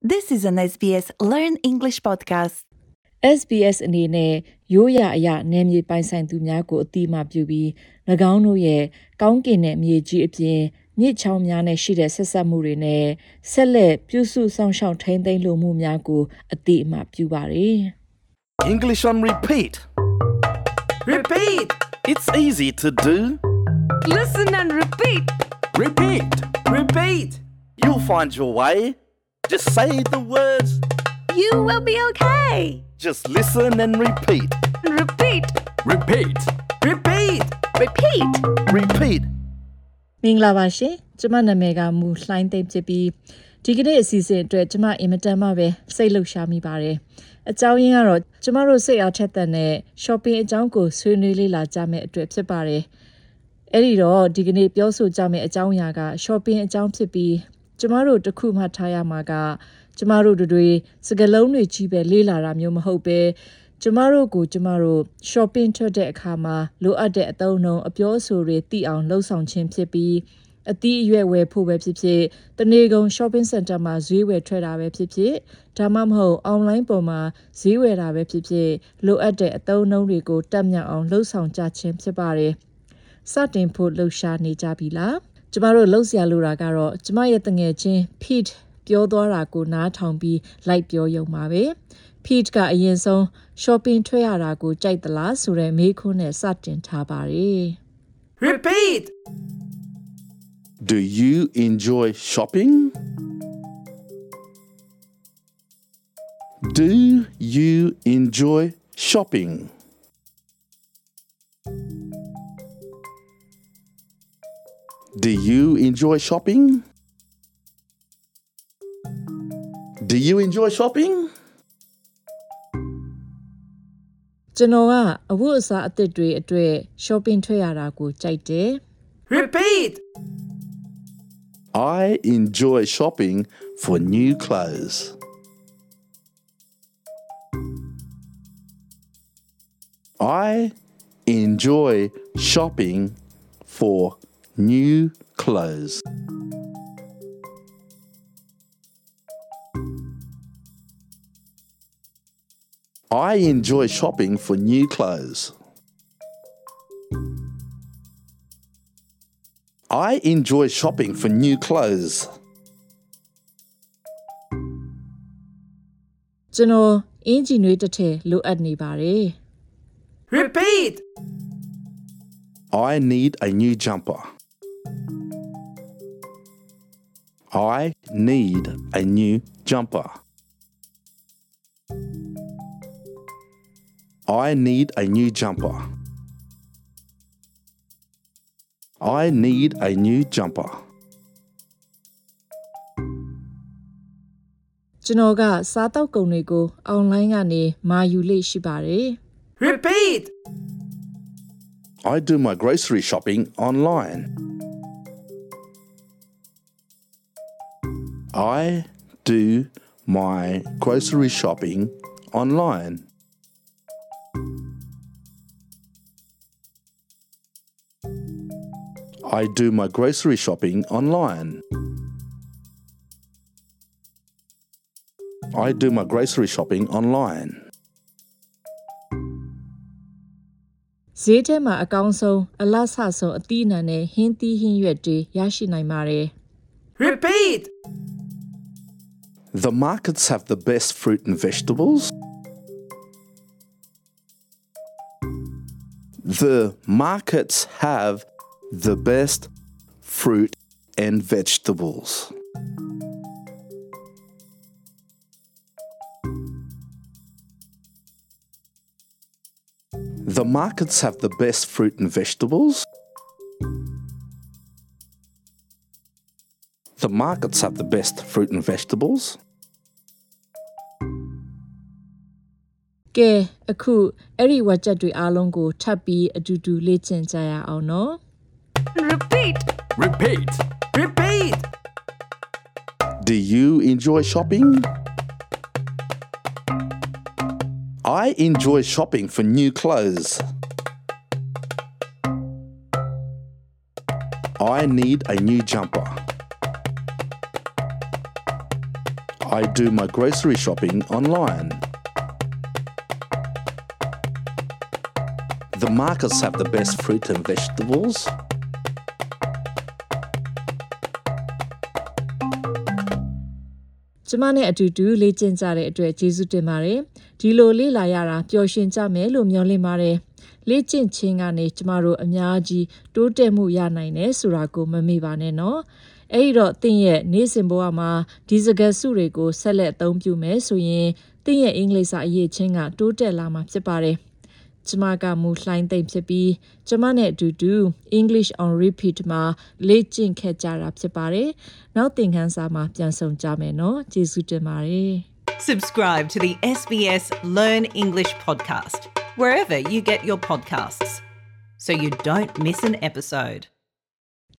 This is an SBS Learn English podcast. SBS အနေနဲ့ရိုးရာအရာနယ်မြေပိုင်ဆိုင်သူများကိုအတိအမှပြုပြီး၎င်းတို့ရဲ့ကောင်းကင်တဲ့မြေကြီးအပြင်မြစ်ချောင်းများနဲ့ရှိတဲ့ဆက်ဆက်မှုတွေနဲ့ဆက်လက်ပြုစုဆောင်ရှောက်ထိန်းသိမ်းလိုမှုများကိုအတိအမှပြုပါတယ် English on repeat. Repeat! It's easy to do. Listen and repeat! Repeat. Repeat! You'll find your way. Just say the words. You will be okay. Just listen and repeat. Repeat! Repeat. Repeat! Repeat. Repeat. မင်္ဂလာပါရှင်ကျမနာမည်ကမူလှိုင်းသိမ့်ဖြစ်ပြီးဒီကနေ့အစီအစဉ်အတွက်ကျမအင်မတန်မှပဲစိတ်လှုပ်ရှားမိပါတယ်အကြောင်းရင်းကတော့ကျမတို့စိတ်အားထက်သန်တဲ့ shopping အကြောင်းကိုဆွေးနွေးလေ့လာကြမယ့်အတွက်ဖြစ်ပါတယ်အဲ့ဒီတော့ဒီကနေ့ပြောဆိုကြမယ့်အကြောင်းအရာက shopping အကြောင်းဖြစ်ပြီး ကျမတို့တစ်ခုမှထားရမှာက ကျမတို့တို့တွေစကလုံးတွေကြီးပဲလေးလာတာမျိုးမဟုတ်ပဲကျမတို့ကိုကျမတို့ shopping ထွက်တဲ့အခါမှာလိုအပ်တဲ့အသုံးအနှုန်းအပြောအဆိုတွေသိအောင်လှုပ်ဆောင်ခြင်းဖြစ်ပြီးအသီးအရွက်ဝယ်ဖို့ပဲဖြစ်ဖြစ်တနေကုန် shopping center မှာဈေးဝယ်ထွက်တာပဲဖြစ်ဖြစ်ဒါမှမဟုတ် online ပေါ်မှာဈေးဝယ်တာပဲဖြစ်ဖြစ်လိုအပ်တဲ့အသုံးအနှုန်းတွေကိုတက်မြောက်အောင်လှုပ်ဆောင်ကြခြင်းဖြစ်ပါတယ်စတင်ဖို့လှုပ်ရှားနေကြပြီလား ကျမတို့လှုပ်ရှားလိုတာကတော့ကျမရဲ့တငယ်ချင်း Pete ပြောသွားတာကိုနားထောင်ပြီးလိုက်ပြောရုံပါပဲ Pete ကအရင်ဆုံး shopping ထွက်ရတာကိုကြိုက်သလားဆိုတဲ့မေးခွန်းနဲ့စတင်ထားပါတယ် Repeat! Do you enjoy shopping? Do you enjoy shopping? Do you enjoy shopping? Do you enjoy shopping? ကျွန်တော်ကအဝတ်အစားအသစ်တွေအတွက် shopping ထွက်ရတာကိုကြိုက်တယ် Repeat! I enjoy shopping for new clothes. I enjoy shopping for new clothes. I enjoy shopping for new clothes. I enjoy shopping for new clothes. ကျွန်တော်အင်ဂျင်တွေတစ်ထည်လိုအပ်နေပါတယ် Repeat! I need a new jumper. I need a new jumper. I need a new jumper. I need a new jumper. ကျွန်တော်ကစားတောက်ကုန်တွေကို online ကနေမာယူလေ့ရှိပါတယ် Repeat! I do my grocery shopping online. I do my grocery shopping online. I do my grocery shopping online. I do my grocery shopping online. ဈေးထဲမှာအကောင်းဆုံးအလတ်ဆဆုံးအသီးအနှံနဲ့ဟင်းသီးဟင်းရွက်တွေရရှိနိုင်ပါတယ် Repeat! the markets have the best fruit and vegetables. The markets have the best fruit and vegetables. The markets have the best fruit and vegetables. The markets have the best fruit and vegetables. ကဲအခုအဲ့ဒီဝက်ချက်တွေအားလုံးကိုထပ်ပြီးအတူတူလေ့ကျင့်ကြရအောင်နော် Repeat! Repeat. Repeat! Do you enjoy shopping? I enjoy shopping for new clothes. I need a new jumper. I do my grocery shopping online. The markets have the best fruit and vegetables. ။ကျမနဲ့အတူတူလေ့ကျင့်ကြတဲ့အတွက်ကျေးဇူးတင်ပါတယ်။ဒီလိုလေ့လာရတာပျော်ရွှင်ကြမယ်လို့မျှော်လင့်ပါတယ်။လေ့ကျင့်ခြင်းကနေကျမတို့အများကြီးတိုးတက်မှုရနိုင်တယ်ဆိုတာကိုမမေ့ပါနဲ့နော်။အဲ့ဒီတော့သင်ရဲ့နေ့စဉ်ဘဝမှာဒီစကားစုတွေကိုဆက်လက်အသုံးပြုမယ်ဆိုရင်သင်ရဲ့အင်္ဂလိပ်စာအရေးချင်းကတိုးတက်လာမှာဖြစ်ပါတယ်။ ကျမကမူလှိုင်းသိမ့်ဖြစ်ပြီးကျမနဲ့အတူတူ English on repeat မှာလေ့ကျင့်ခဲ့ကြတာဖြစ်ပါတယ်။နောက်သင်ခန်းစာမှာပြန်ဆောင်ကြမယ်နော်။ကျေးဇူးတင်ပါတယ်။ Subscribe to the SBS Learn English podcast wherever you get your podcasts so you don't miss an episode.